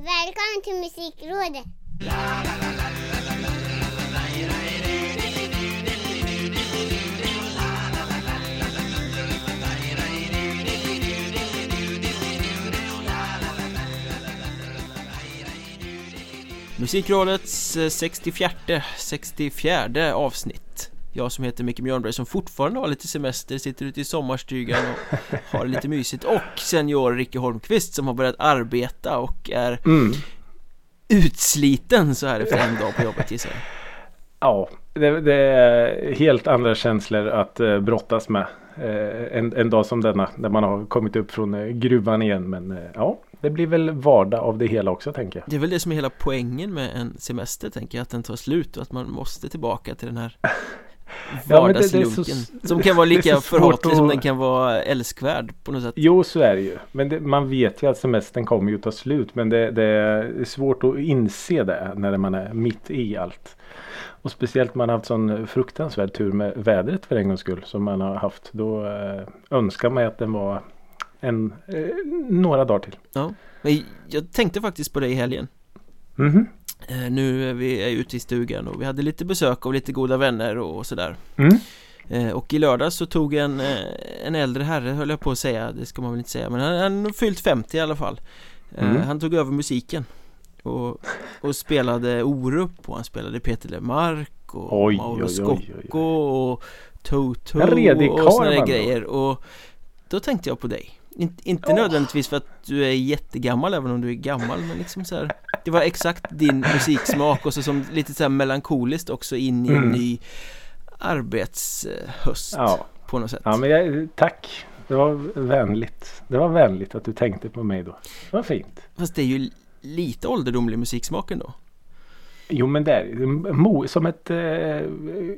Välkommen till Musikrådet! Musikrådets eh, 64 64 avsnitt jag som heter Micke Björnberg som fortfarande har lite semester, sitter ute i sommarstugan och har lite mysigt Och senior Ricke Holmqvist som har börjat arbeta och är Mm. utsliten så här efter en dag på jobbet gissar jag Ja, det, det är helt andra känslor att eh, brottas med. Eh, en, en dag som denna när man har kommit upp från eh, gruvan igen. Men ja, det blir väl vardag av det hela också tänker jag. Det är väl det som är hela poängen med en semester tänker jag Att den tar slut och att man måste tillbaka till den här Ja, det är så- vardagslunken Som kan vara lika förhatlig som att- den kan vara älskvärd på något sätt Jo, så är det ju. Men det, man vet ju att semestern kommer ju ta slut. Men det, det är svårt att inse det när man är mitt i allt. Och speciellt man har haft sån fruktansvärd tur med vädret för en gångs skull. Som man har haft. Då eh, önskar man att den var en, eh, några dagar till. Ja, men jag tänkte faktiskt på det i helgen Mhm. Eh, Nu är vi ute i stugan och vi hade lite besök av lite goda vänner och sådär Mm. Eh, Och i lördag så tog en, eh, en äldre herre höll jag på att säga, det ska man väl inte säga Men han han har fyllt 50 i alla fall Eh, Mm. Han tog över musiken och, och spelade Orup och han spelade Peter Lemark och Oj, Mauro. Scocco och Toto och sådana grejer och Då tänkte jag på dig In, Inte Åh. nödvändigtvis för att du är jättegammal även om du är gammal men liksom så här, Det var exakt din musiksmak och så som lite så här melankoliskt också in i en Mm. ny arbetshöst Ja. på något sätt Ja men jag, tack. Det var vänligt. Det var vänligt att du tänkte på mig då. Det var fint. Fast det är ju lite ålderdomlig musiksmak ändå Jo men det är som ett eh,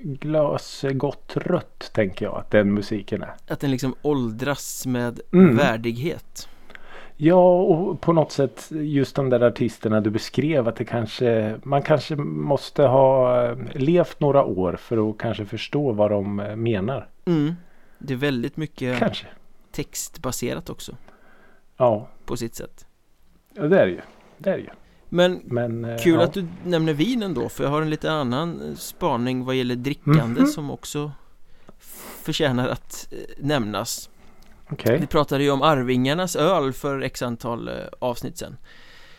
glas gott rött tänker jag att den musiken är. Att den liksom åldras med Mm. värdighet Ja och på något sätt just de där artisterna du beskrev att det kanske man kanske måste ha eh, levt några år för att kanske förstå vad de eh, menar. mm. Det är väldigt mycket Kanske. textbaserat också Ja, på sitt sätt ja det är det ju. Det är det ju. Men Men eh, kul ja. att du nämner vin ändå för jag har en lite annan eh, spaning vad gäller drickande Mhm. som också förtjänar att eh, nämnas Okej, Vi pratade ju om Arvingarnas öl för x antal avsnitt sen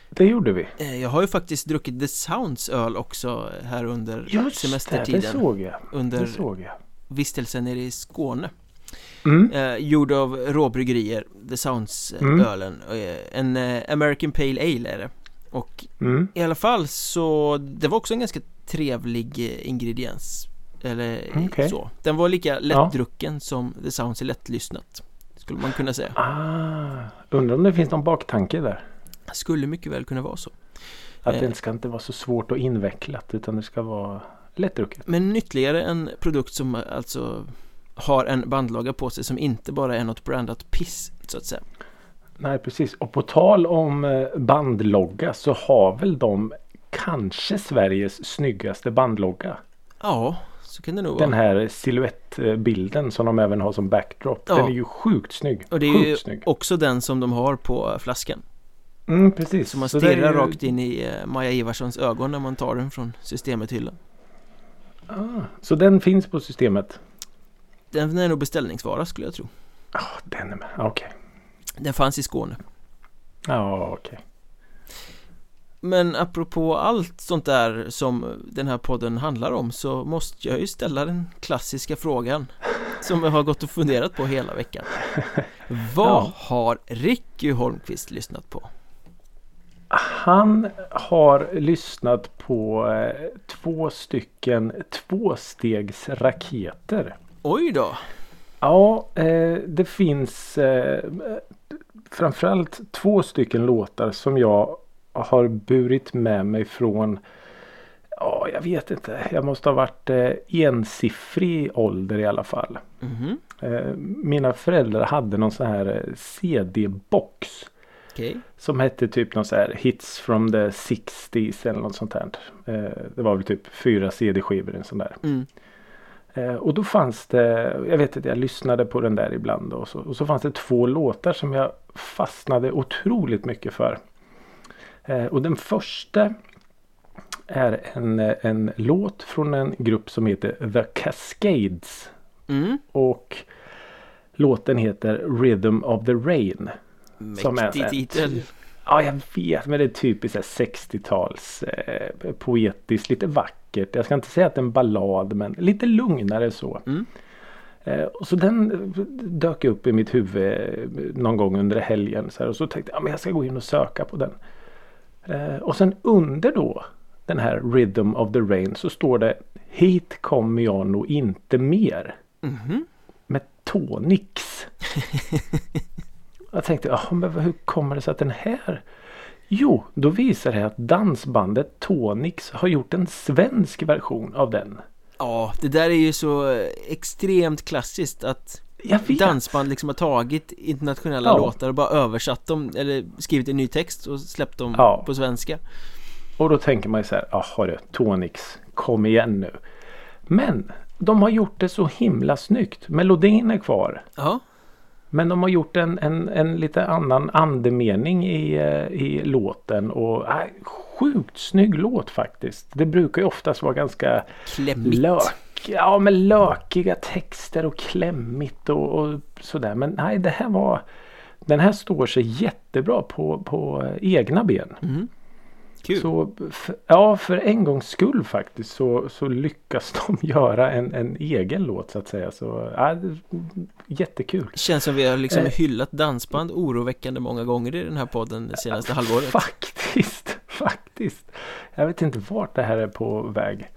det gjorde vi. Jag har ju faktiskt druckit The Sounds öl också här under Just det, semestertiden det såg jag. Under Det såg jag. vistelsen nere i Skåne Mm. eh, Gjord av råbryggerier The Sounds eh, Mm. En eh, American Pale Ale är det Och Mm. i alla fall så Det var också en ganska trevlig eh, ingrediens Eller eh, Okej. så Den var lika lättdrucken som The Sounds är lättlyssnat Skulle man kunna säga Ah, undrar om det finns någon baktanke där. Skulle mycket väl kunna vara så Att Eh. det ska inte vara så svårt och invecklat utan det ska vara lättdrucket. Men ytterligare en produkt som alltså har en bandlaga på sig som inte bara är något brandat piss så att säga. Nej precis. Och på tal om eh, bandlogga så har väl de kanske Sveriges snyggaste bandlogga. Ja, så kan det nog Den vara. här silhuettbilden som de även har som backdrop. Ja. Den är ju sjukt snygg. Och det är ju snygg. också den som de har på flaskan. Mm, precis. Så man stirrar ju- rakt in i eh, Maja Ivarssons ögon när man tar den från systemet-hyllan. Ah, så den finns på systemet? Den är nog beställningsvara skulle jag tro. Ja, den är med. Okej. Den fanns i Skåne. Ja, okej. Men apropå allt sånt där som den här podden handlar om så måste jag ju ställa den klassiska frågan som jag har gått och funderat på hela veckan. Vad Ja. har Ricky Holmqvist lyssnat på? Han har lyssnat på eh, två stycken tvåstegsraketer. Oj då! Ja, eh, det finns eh, framförallt två stycken låtar som jag har burit med mig från Ja, jag vet inte. Jag måste ha varit eh, ensiffrig ålder i alla fall. Mhm, Eh, mina föräldrar hade någon sån här eh, CD-box. okej. Som hette typ någon så här Hits from the 60s eller något sånt här. Eh, det var väl typ fyra CD-skivor en sån där. Mm. Eh, och då fanns det, jag vet inte, jag lyssnade på den där ibland och så, och så fanns det två låtar som jag fastnade otroligt mycket för. Eh, och den första är en, en låt från en grupp som heter The Cascades. Mm, Och låten heter Rhythm of the Rain. Mäktig titel Ja, jag vet, men det är typiskt så här 60-tals eh, poetiskt, lite vackert. Jag ska inte säga att det är en ballad, men lite lugnare så. Mm. Eh, och så den eh, dök upp i mitt huvud eh, någon gång under helgen. Så här, och så tänkte jag, ja, men jag ska gå in och söka på den. Eh, och sen under då den här Rhythm of the Rain så står det Hit kommer jag nog inte mer. Mhm. Med Tonix. jag tänkte, men hur kommer det sig att den här Jo, då visar det att dansbandet Tonix har gjort en svensk version av den. Ja, det där är ju så extremt klassiskt att dansband liksom har tagit internationella Ja. låtar och bara översatt dem eller skrivit en ny text och släppt dem Ja. på svenska Och då tänker man ju så här, jaha du, Tonix, kom igen nu. Men de har gjort det så himla snyggt. Melodin är kvar. Ja, Men de har gjort en, en, en lite annan andemening i, eh, i låten. Och äh, sjukt snygg låt faktiskt. Det brukar ju oftast vara ganska klämmigt lök, ja, men lökiga texter och klämmigt och, och sådär. Men nej, det här var den här står sig jättebra på, på egna ben. mm. Kul Så ja, för en gångs skull faktiskt så, så lyckas de göra en, en egen låt så att säga. Så ja, jättekul. Känns som vi har liksom Eh. hyllat dansband oroväckande många gånger i den här podden det senaste halvåret Faktiskt, faktiskt. Jag vet inte vart det här är på väg.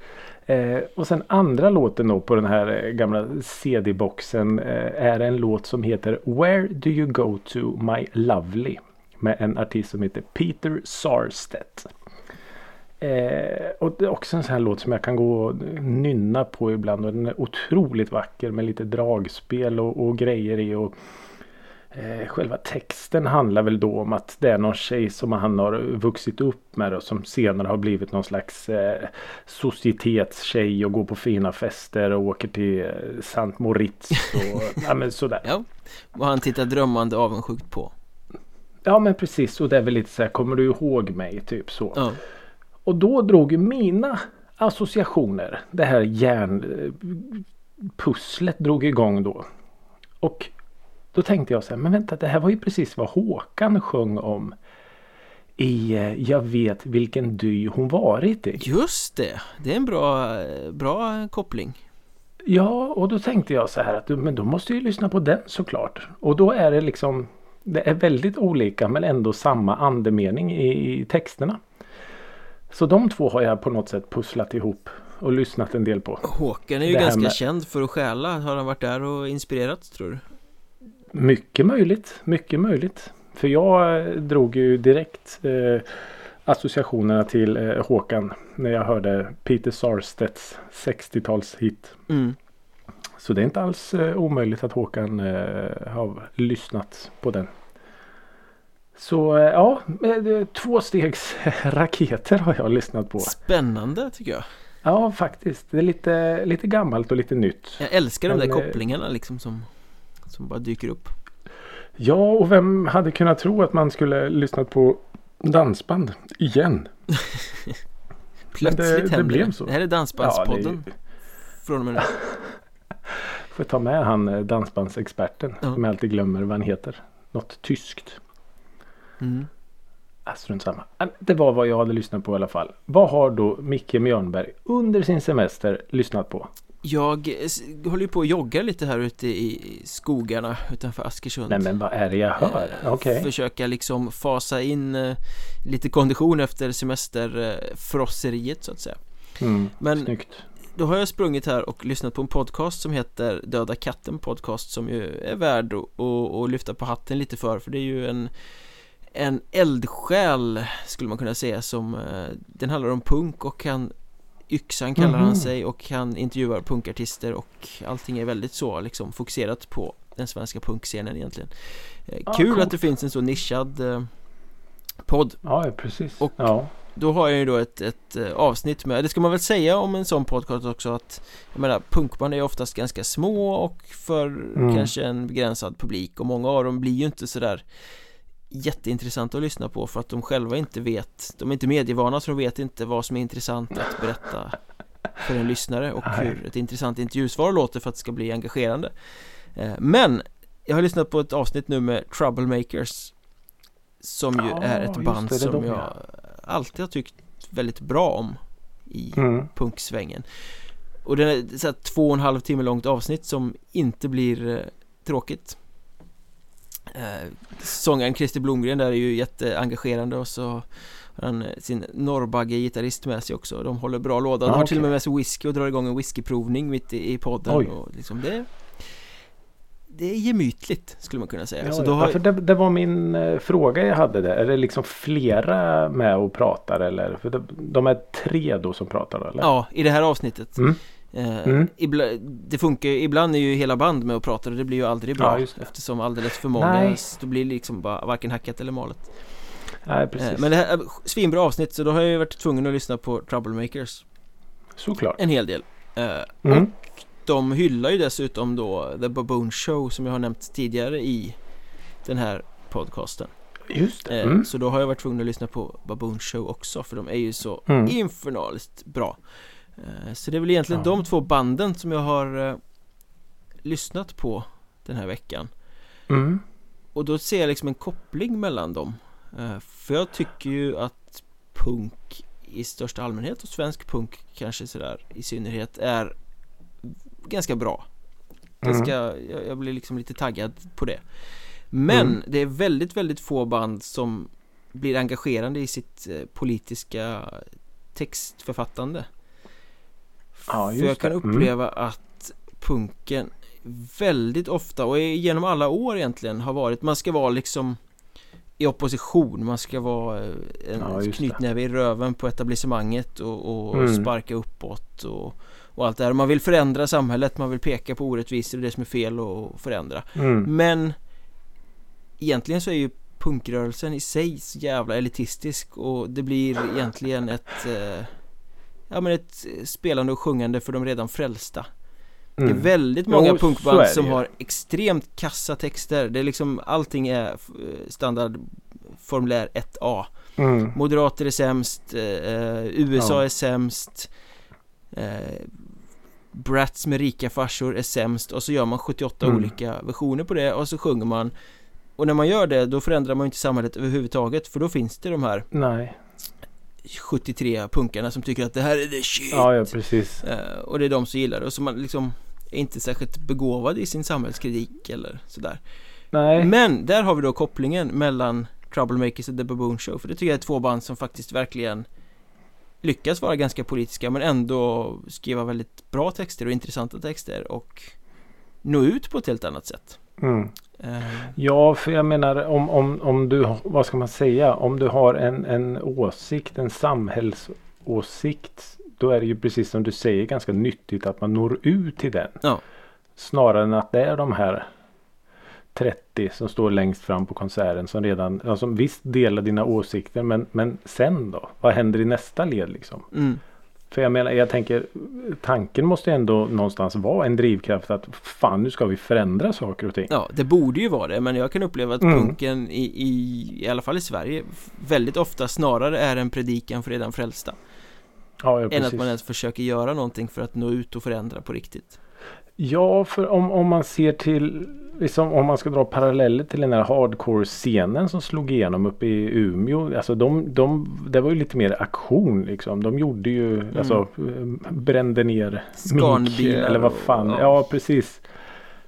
Eh, och sen andra låten då på den här eh, gamla CD-boxen eh, är en låt som heter Where do you go to my lovely? Med en artist som heter Peter Sarstedt. Eh, och det är också en sån här låt som jag kan gå och nynna på ibland och den är otroligt vacker med lite dragspel och, och grejer i. Och, Eh, själva texten handlar väl då om att det är någon tjej som han har vuxit upp med och som senare har blivit någon slags eh, societetstjej och går på fina fester och åker till eh, Saint Moritz och ja, men sådär. Ja, och han tittar drömmande avundsjukt på Ja men precis och det är väl lite så här kommer du ihåg mig typ så. Ja, Och då drog mina associationer det här järnpusslet drog igång då. Och då tänkte jag så här, men vänta det här var ju precis vad Håkan sjöng om i eh, Jag vet vilken dy hon varit i. just det Det är en bra, bra koppling Ja, och då tänkte jag så här att men då måste jag ju lyssna på den såklart. Och då är det liksom Det är väldigt olika men ändå samma andemening i, i texterna. Så de två har jag på något sätt pusslat ihop och lyssnat en del på. Håkan är ju ganska med- känd för att stjäla Har han varit där och inspirerat tror du? Mycket möjligt, mycket möjligt. För jag eh, drog ju direkt eh, associationerna till eh, Håkan när jag hörde Peter Sarstedts 60-talshit. Mm. Så det är inte alls eh, omöjligt att Håkan eh, har lyssnat på den. Så eh, ja, eh, två stegs raketer har jag lyssnat på. Spännande tycker jag Ja, faktiskt. Det är lite, lite gammalt och lite nytt. Jag älskar de Men, där eh, kopplingarna liksom som Som bara dyker upp Ja, och vem hade kunnat tro att man skulle lyssnat på dansband igen? Plötsligt det- det händer blev så. Det här är Ja, det är Dansbandspodden Från och med nu får ta med han dansbandsexperten. Ja. Som jag alltid glömmer vad han heter. Något tyskt. Mm. Ah, strunt samma. Ah, Det var vad jag hade lyssnat på i alla fall. Vad har då Micke Mjörnberg under sin semester lyssnat på? Jag håller ju på och joggar lite här ute i skogarna utanför Askersund Nej men vad är det jag hör? Eh, Okej. Försöka liksom fasa in eh, lite kondition efter semesterfrosseriet så att säga Mm, Men Snyggt. då har jag sprungit här och lyssnat på en podcast som heter Döda katten podcast som ju är värd att, att, att lyfta på hatten lite för för det är ju en en eldsjäl skulle man kunna säga som eh, den handlar om punk och han Yxan kallar han Mhm. sig och han intervjuar punkartister och allting är väldigt så liksom fokuserat på den svenska punkscenen egentligen Ah, Kul coolt. att det finns en så nischad eh, podd Ja, precis. Och- ja. Då har jag ju då ett, ett eh, avsnitt med, det ska man väl säga om en sån podcast också att Jag menar punkband är oftast ganska små och för Mm. kanske en begränsad publik och många av dem blir ju inte sådär jätteintressanta att lyssna på för att de själva inte vet De är inte medievana så de vet inte vad som är intressant att berätta för en lyssnare och hur ett intressant intervjusvar låter för att det ska bli engagerande Eh, Men jag har lyssnat på ett avsnitt nu med Troublemakers Som ju Ja, är ett band det, det som de, jag ja. alltid har tyckt väldigt bra om i Mm. punksvängen Och det är så här två och en halv timme långt avsnitt som inte blir eh, tråkigt eh, Sångaren Christer Blomgren där är ju jätteengagerande och så har han eh, sin Norrbagge-gitarrist med sig också De håller bra låda, de Ah, har till och med med sig whisky och drar igång en whiskyprovning mitt i, i podden Oj. och liksom det Det är gemytligt skulle man kunna säga Ja, så då ja, har, för det, det var min eh, fråga jag hade där. Är det liksom flera med och pratar eller? För de, de är tre då som pratar eller? Ja, i det här avsnittet Mm. Eh, Mm. ibla, det funkar ibland är ju hela band med och pratar och det blir ju aldrig bra Ja. Eftersom alldeles för många, Nej. då blir det liksom bara varken hackat eller malet Nej precis. Eh, Men det här är svinbra avsnitt så då har jag ju varit tvungen att lyssna på Troublemakers Såklart. En hel del Eh, Mm. Och de hyllar ju dessutom då The Baboon Show som jag har nämnt tidigare i den här podcasten Just det. Eh, Mm. Så då har jag varit tvungen att lyssna på Baboon Show också för de är ju så Mm. infernaliskt bra Eh, Så det är väl egentligen Ja. de två banden som jag har eh, lyssnat på den här veckan Mm. Och då ser jag liksom en koppling mellan dem Eh, För jag tycker ju att punk i största allmänhet och svensk punk kanske sådär i synnerhet är ganska bra Ganska, jag, jag blir liksom lite taggad på det Men Mm. det är väldigt, väldigt få band som blir engagerande i sitt eh, politiska textförfattande Ja, För jag kan det. Mm. uppleva att punken väldigt ofta och genom alla år egentligen har varit Man ska vara liksom i opposition, man ska vara eh, en Ja, knytnäve i röven på etablissemanget och, och Mm. sparka uppåt och, och allt det här. Man vill förändra samhället, man vill peka på orättvisor och det som är fel och förändra. Mm. Men egentligen så är ju punkrörelsen i sig så jävla elitistisk och det blir egentligen ett eh, Ja men ett spelande och sjungande för de redan frälsta Det är Mm. väldigt Jo, många är punkband som har extremt kassa texter Det är liksom allting är eh, standard formulär 1A Mm. Moderater är sämst, eh, eh, USA Ja. är sämst eh, Brats med rika farsor är sämst och så gör man 78 Mm. olika versioner på det och så sjunger man Och när man gör det då förändrar man inte samhället överhuvudtaget för då finns det de här Nej. 73 punkarna som tycker att det här är the shit Ja, ja precis. Eh, Och det är de som gillar det och som man liksom är inte särskilt begåvad i sin samhällskritik eller sådär Nej. Men där har vi då kopplingen mellan Troublemakers och The Baboon Show För det tycker jag är två band som faktiskt verkligen Lyckas vara ganska politiska men ändå skriva väldigt bra texter och intressanta texter och Nå ut på ett helt annat sätt Mm. Eh, Ja, för jag menar om, om, om du, vad ska man säga, om du har en, en åsikt, en samhällsåsikt. Då är det ju precis som du säger ganska nyttigt att man når ut till den. Ja. Snarare än att det är de här 30 som står längst fram på konserten som redan, som visst delar dina åsikter men, men sen då? Vad händer i nästa led liksom? mm, För jag menar, jag tänker tanken måste ändå någonstans vara en drivkraft att fan nu ska vi förändra saker och ting. Ja, det borde ju vara det men jag kan uppleva att Mm. punken i, i, i alla fall i Sverige Väldigt ofta snarare är en predikan för redan frälsta Ja, ja Än att man ens försöker göra någonting för att nå ut och förändra på riktigt Ja, för om, om man ser till liksom, om man ska dra paralleller till den här hardcore-scenen som slog igenom uppe i Umeå. Alltså de, de, det var ju lite mer aktion liksom. De gjorde ju, alltså eh, brände ner Scanbilar eller vad och- fan. ja. Ja. precis.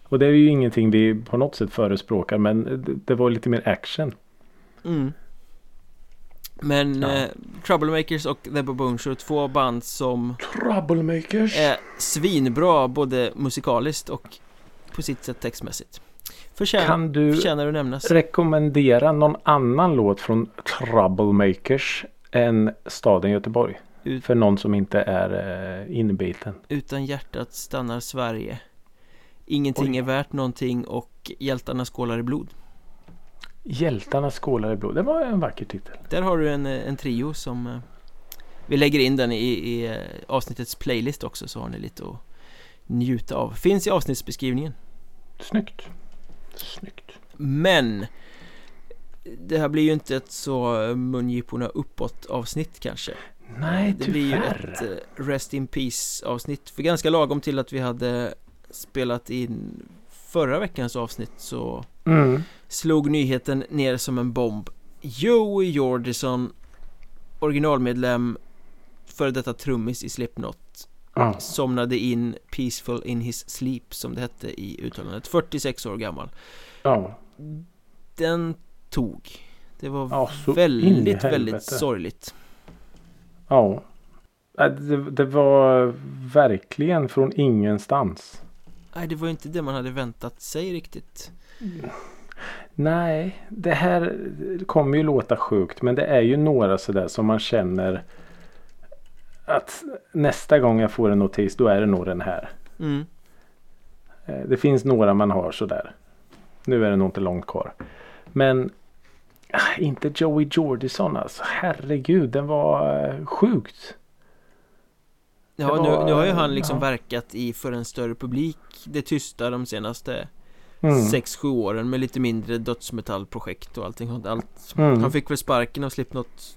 Och det är ju ingenting vi på något sätt förespråkar men det, det var lite mer action. Mm. Men Ja. eh, Troublemakers och The Baboon Show, två band som Troublemakers. är svinbra både musikaliskt och på sitt sätt textmässigt Förtjänar, Kan du förtjänar att nämnas rekommendera någon annan låt från Troublemakers än staden Göteborg? Ut- För någon som inte är eh, inbiten. Utan hjärtat stannar Sverige Ingenting Oj. är värt någonting och hjältarna skålar i blod Hjältarna skålar i blod. Det var en vacker titel. Där har du en, eh, en trio som eh, Vi lägger in den i, i eh, avsnittets playlist också så har ni lite att njuta av Finns i avsnittsbeskrivningen Snyggt. Snyggt. Men Det här blir ju inte ett så mungiporna uppåt avsnitt kanske Nej, Det blir ju tyvärr. ett Rest in Peace avsnitt För ganska lagom till att vi hade spelat in förra veckans avsnitt så Mm. slog nyheten ner som en bomb Joey Jordison Originalmedlem Före detta trummis i Slipknot Ja. Somnade in Peaceful in his sleep som det hette i uttalandet 46 år gammal Ja. Den tog Det var Ja, väldigt, väldigt sorgligt ja. Äh, Det, det var verkligen från ingenstans. Nej, det var inte det man hade väntat sig riktigt Nej, det här kommer ju låta sjukt men det är ju några sådär som man känner att nästa gång jag får en notis då är det nog den här. mm. Eh, Det finns några man har sådär. Nu är det nog inte långt kvar. Men ah, inte Joey Jordison alltså. Herregud, den var eh, sjukt. Ja, var- nu, nu har ju han liksom ja. verkat i för en större publik Det tysta de senaste Mm. 6-7 åren med lite mindre dödsmetallprojekt och allting allt Mm. Han fick väl sparken och Slipknot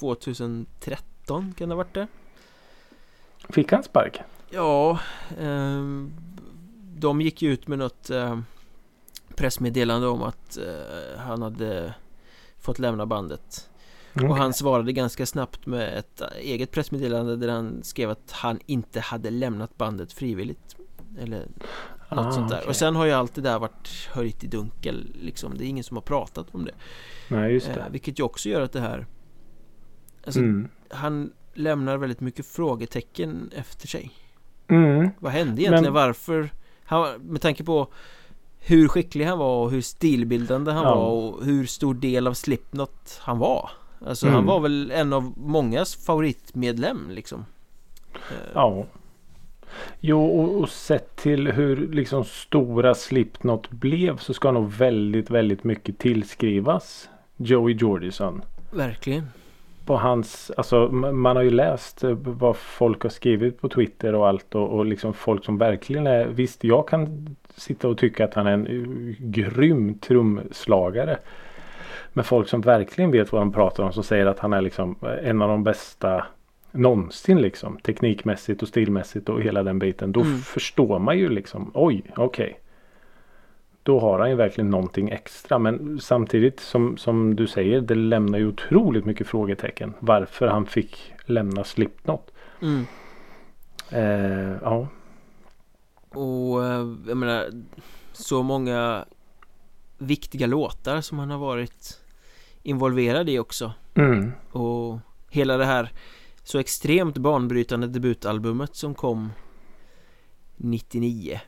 2013 kan det ha varit det? Fick han spark? Ja, ehm, de gick ju ut med något eh, pressmeddelande om att eh, han hade fått lämna bandet Mm. Och han svarade ganska snabbt med ett eget pressmeddelande där han skrev att han inte hade lämnat bandet frivilligt Eller något Ah, sånt där okej. Och sen har ju allt det där varit höjt i dunkel liksom Det är ingen som har pratat om det Nej, just eh, det. Vilket ju också gör att det här Alltså Mm. han lämnar väldigt mycket frågetecken efter sig Mm. Vad hände egentligen? Men- Varför? Han, med tanke på hur skicklig han var och hur stilbildande han Ja. var och hur stor del av Slipknot han var Alltså Mm. han var väl en av mångas favoritmedlem liksom Eh, Ja. Jo, och, och sett till hur liksom stora Slipknot blev så ska nog väldigt, väldigt mycket tillskrivas Joey Jordison. Verkligen På hans, alltså ma- man har ju läst eh, vad folk har skrivit på Twitter och allt och, och liksom folk som verkligen är, visst jag kan sitta och tycka att han är en eh, grym trumslagare. Men folk som verkligen vet vad de pratar om som säger att han är liksom en av de bästa någonsin liksom. Teknikmässigt och stilmässigt och hela den biten. Då Mm. förstår man ju liksom oj okej. Då har han ju verkligen någonting extra. Men samtidigt som, som du säger det lämnar ju otroligt mycket frågetecken. Varför han fick lämna Slipknot. mm. Eh, ja. Och eh, jag menar Så många Viktiga låtar som han har varit Involverad i också Mm. Och hela det här Så extremt banbrytande debutalbumet som kom 99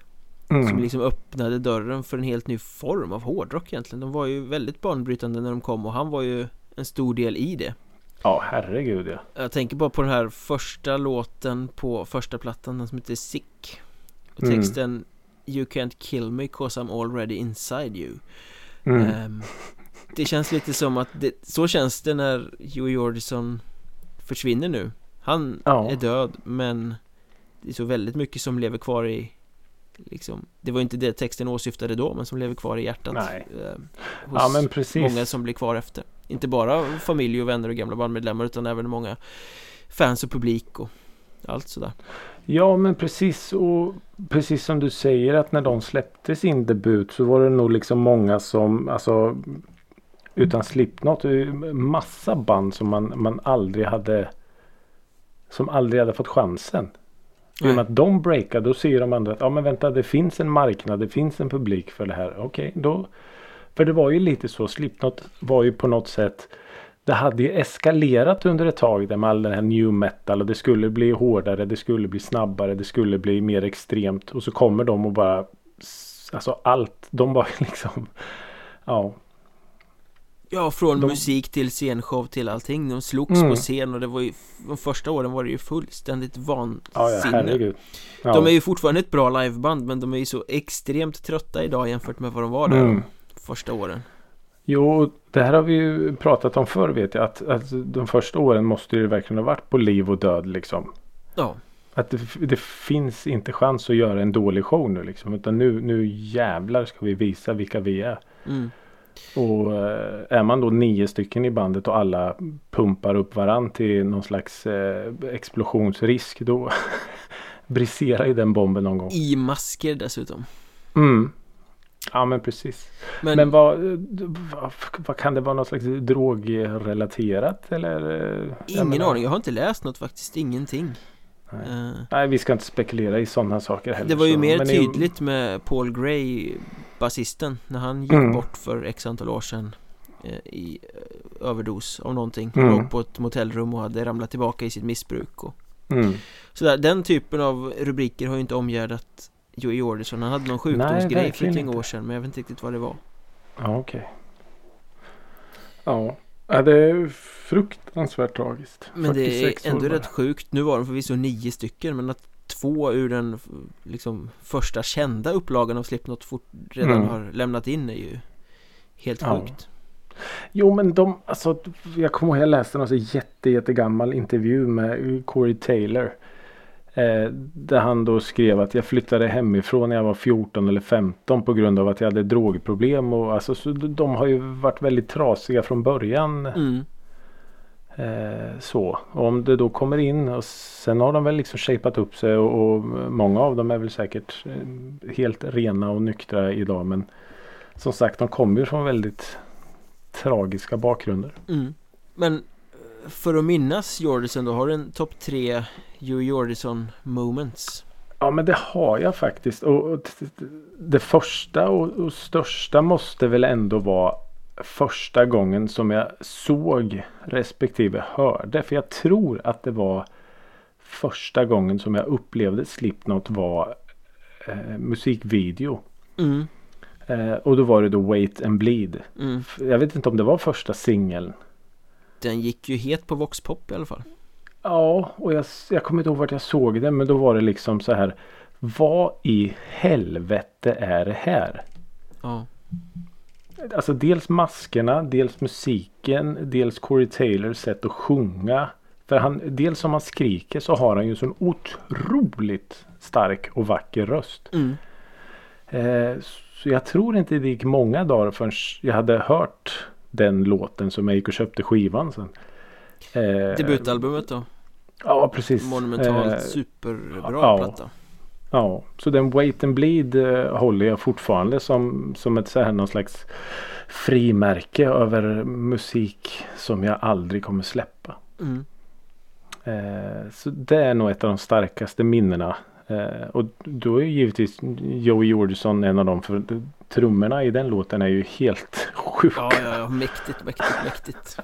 Som Mm. liksom öppnade dörren för en helt ny form av hårdrock egentligen De var ju väldigt banbrytande när de kom och han var ju en stor del i det Ja herregud ja. Jag tänker bara på den här första låten på första plattan, den som heter Sick Och Mm. texten You can't kill me cause I'm already inside you Mm. Ehm, Det känns lite som att det, så känns det när Joey Jordison försvinner nu Han Ja. är död men det är så väldigt mycket som lever kvar i liksom, Det var inte det texten åsyftade då men som lever kvar i hjärtat Nej. ehm, hos Ja men precis. många som blir kvar efter Inte bara familj och vänner och gamla bandmedlemmar utan även många fans och publik och allt sådär Ja men precis och precis som du säger att när de släppte sin debut så var det nog liksom många som alltså utan Slipknot är ju massa band som man, man aldrig hade som aldrig hade fått chansen. I och med att de breakade då ser de andra att ja men vänta det finns en marknad det finns en publik för det här. Okej då. För det var ju lite så Slipknot var ju på något sätt det hade ju eskalerat under ett tag där med all den här new metal och det skulle bli hårdare, det skulle bli snabbare, det skulle bli mer extremt och så kommer de och bara Alltså allt, de var ju liksom Ja, Ja, från De- musik till scenshow till allting De slogs Mm. på scen och det var ju De första åren var det ju fullständigt vansinne ja, ja herregud. Ja. De är ju fortfarande ett bra liveband men de är ju så extremt trötta idag jämfört med vad de var där Mm. de första åren Jo, det här har vi ju pratat om förr vet jag. Att, att de första åren måste det verkligen ha varit på liv och död liksom. Ja, Att det, det finns inte chans att göra en dålig show nu liksom. Utan nu, nu jävlar ska vi visa vilka vi är. mm. Och eh, är man då nio stycken i bandet och alla pumpar upp varann till någon slags eh, explosionsrisk då briserar ju den bomben någon gång. I masker dessutom Mm. Ja men precis. Men, Men, vad, vad, vad kan det vara något slags drogrelaterat eller? eh, ingen menar- aning, jag har inte läst något faktiskt, ingenting Nej. Eh, Nej vi ska inte spekulera i sådana saker heller. Det var ju så- mer men tydligt med Paul Gray, basisten, när han gick Mm. bort för x antal år sedan eh, i eh, överdos av någonting. Mm. Låg på ett motellrum och hade ramlat tillbaka i sitt missbruk och Mm. sådär. Den typen av rubriker har ju inte omgärdat Joey Jordison. Han hade någon sjukdomsgrej för ett år sedan men jag vet inte riktigt vad det var. Ja okej. Ja. ja det är fruktansvärt tragiskt. Men det 46 är ändå rätt sjukt. Nu var de förvisso nio stycken men att två ur den liksom första kända upplagan av Slipknot fort, redan Mm. har lämnat in är ju helt Ja. sjukt. Jo men de, alltså jag kommer ihåg jag läste någon så jätte, jättegammal intervju med Corey Taylor. Eh, där han då skrev att jag flyttade hemifrån när jag var 14 eller 15 på grund av att jag hade drogproblem. Och alltså, så de de har ju varit väldigt trasiga från början. Mm. Eh, så. Och om det då kommer in och sen har de väl liksom shapat upp sig och, och många av dem är väl säkert eh, helt rena och nyktra idag. Men som sagt de kommer ju från väldigt tragiska bakgrunder. Mm. Men eh, för att minnas Jordison då, har du en topp tre Joey Jordison moments? Ja men det har jag faktiskt. Och, och det första och, och största måste väl ändå vara första gången som jag såg respektive hörde. För jag tror att det var första gången som jag upplevde Slipknot var eh, musikvideo. Mm. Eh, och då var det då Wait and Bleed. Mm. Jag vet inte om det var första singeln. Den gick ju het på Vox Pop i alla fall. Ja, och jag, jag kommer inte ihåg vart jag såg den. Men då var det liksom så här. Vad i helvete är det här? Ja. Alltså dels maskerna, dels musiken, dels Corey Taylors sätt att sjunga. För han, dels om han skriker så har han ju en sån otroligt stark och vacker röst. Mm. Eh, så jag tror inte det gick många dagar förrän jag hade hört den låten som jag gick och köpte skivan sen. Eh, Debutalbumet då? Ja precis. Monumentalt Eh, superbra ja. platta. Ja, så den Wait and Bleed eh, håller jag fortfarande som, som ett så här någon slags frimärke över musik som jag aldrig kommer släppa. Mm. Eh, så det är nog ett av de starkaste minnena. Eh, och då är ju givetvis Joey Jordison en av dem för trummorna i den låten är ju helt sjuka. Ja, ja, ja, mäktigt, mäktigt, mäktigt.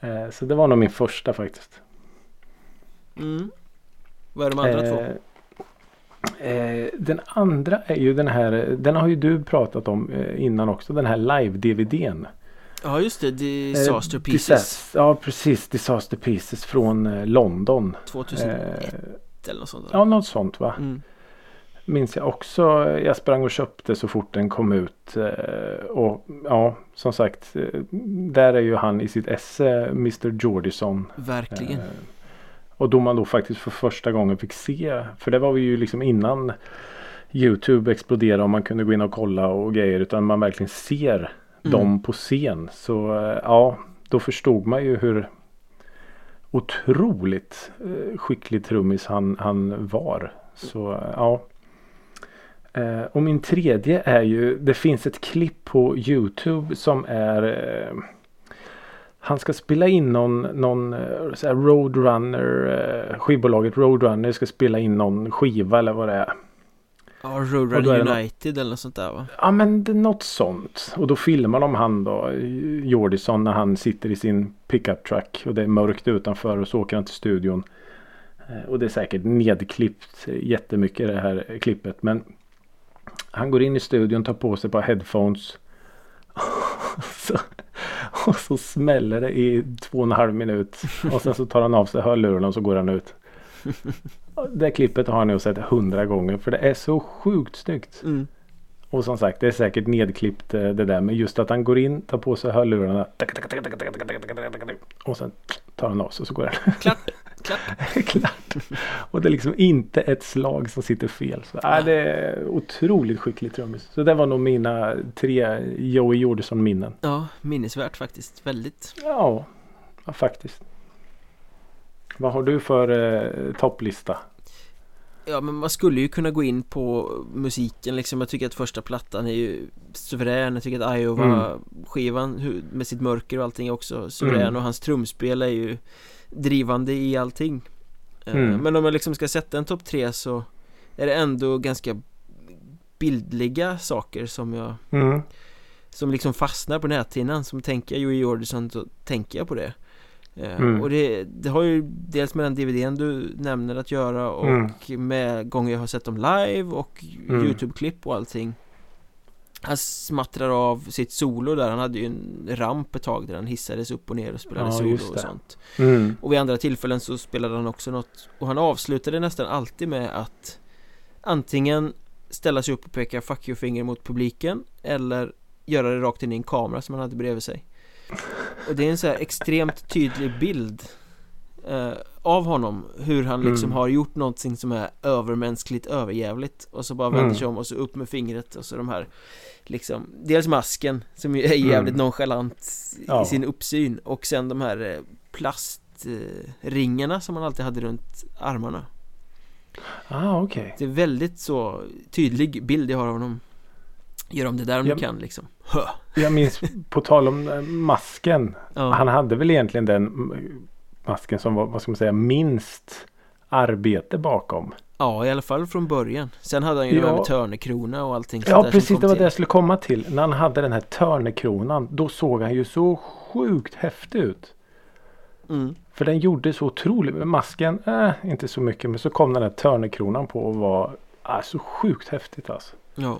Eh, så det var nog min första faktiskt. Mm. Vad är de andra två? Eh, den andra är ju den här, den har ju du pratat om eh, innan också, den här live-DVDn. Ja, just det. Disaster Eh, Pieces. Disas- ja precis, Disaster Pieces från eh, London. 2001 Eh, eller något sånt ja något sånt va. Mm. Minns jag också. Jag sprang och köpte så fort den kom ut. Eh, och ja som sagt. eh, Där är ju han i sitt esse Mr Jordison. Verkligen. Och då man då faktiskt för första gången fick se. För det var vi ju liksom innan Youtube exploderade och man kunde gå in och kolla och grejer. Utan man verkligen ser Mm. dem på scen. Så eh, ja, då förstod man ju hur otroligt eh, skicklig trummis han, han var. Så eh, ja. Och min tredje är ju, det finns ett klipp på Youtube som är han ska spela in någon, någon eh, så här Roadrunner, eh, skivbolaget Roadrunner ska spela in någon skiva eller vad det är. Ja, Roadrunner United eller något sånt där va? Ja men det är något sånt. Och då filmar de han då, Jordison när han sitter i sin pickup truck. Och det är mörkt utanför och så åker han till studion. Eh, Och det är säkert nedklippt jättemycket det här klippet. Men han går in i studion, tar på sig ett par headphones. så, och så smäller det i två och en halv minut. Och sen så tar han av sig hörlurarna och så går han ut. Det klippet har ni sett hundra gånger för det är så sjukt snyggt. Mm. Och som sagt det är säkert nedklippt eh, det där. Men just att han går in, tar på sig hörlurarna. Och sen tar han av sig och så går han. Klart. Klart. klart. Och det är liksom inte ett slag som sitter fel. Så, äh, det är otroligt skicklig trummis. Så det var nog mina tre Joey Jordison minnen. Ja, minnesvärt faktiskt. Väldigt. Ja, ja faktiskt. Vad har du för eh, topplista? Ja men man skulle ju kunna gå in på musiken liksom Jag tycker att första plattan är ju suverän Jag tycker att Iowa skivan hu- med sitt mörker och allting är också suverän Mm. och hans trumspel är ju drivande i allting Eh, Mm. Men om jag liksom ska sätta en topp tre så är det ändå ganska bildliga saker som jag Mm. som liksom fastnar på näthinnan Som tänker jag Joey Jordison så tänker jag på det Eh, Mm. Och det, det har ju dels med den DVDn du nämner att göra och Mm. med gånger jag har sett dem live och Mm. Youtube-klipp och allting Han smattrar av sitt solo där, han hade ju en ramp ett tag där han hissades upp och ner och spelade Ja, solo och sånt. Mm. Och vid andra tillfällen så spelade han också något. Och han avslutade nästan alltid med att Antingen ställa sig upp och peka fuck you-finger mot publiken Eller göra det rakt in i en kamera som han hade bredvid sig. Och det är en så här extremt tydlig bild eh, Av honom Hur han liksom Mm. har gjort någonting som är övermänskligt överjävligt Och så bara vänder Mm. sig om och så upp med fingret och så de här Liksom Dels masken som ju är jävligt Mm. nonchalant i Ja. sin uppsyn Och sen de här eh, plastringarna som han alltid hade runt armarna Ah, okej. Det är väldigt så tydlig bild jag har av honom Gör om det där om Ja. du kan liksom Hö. Jag minns på tal om eh, masken. Ja. Han hade väl egentligen den masken som var, vad ska man säga, minst arbete bakom. ja, i alla fall från början Sen hade han ju det Ja. här med törnekrona och allting Ja precis, det var till. det jag skulle komma till. När han hade den här törnekronan. Då såg han ju så sjukt häftig ut. mm. För den gjorde så otroligt. Masken, äh, inte så mycket. Men så kom den här törnekronan på och var äh, så sjukt häftigt alltså. Ja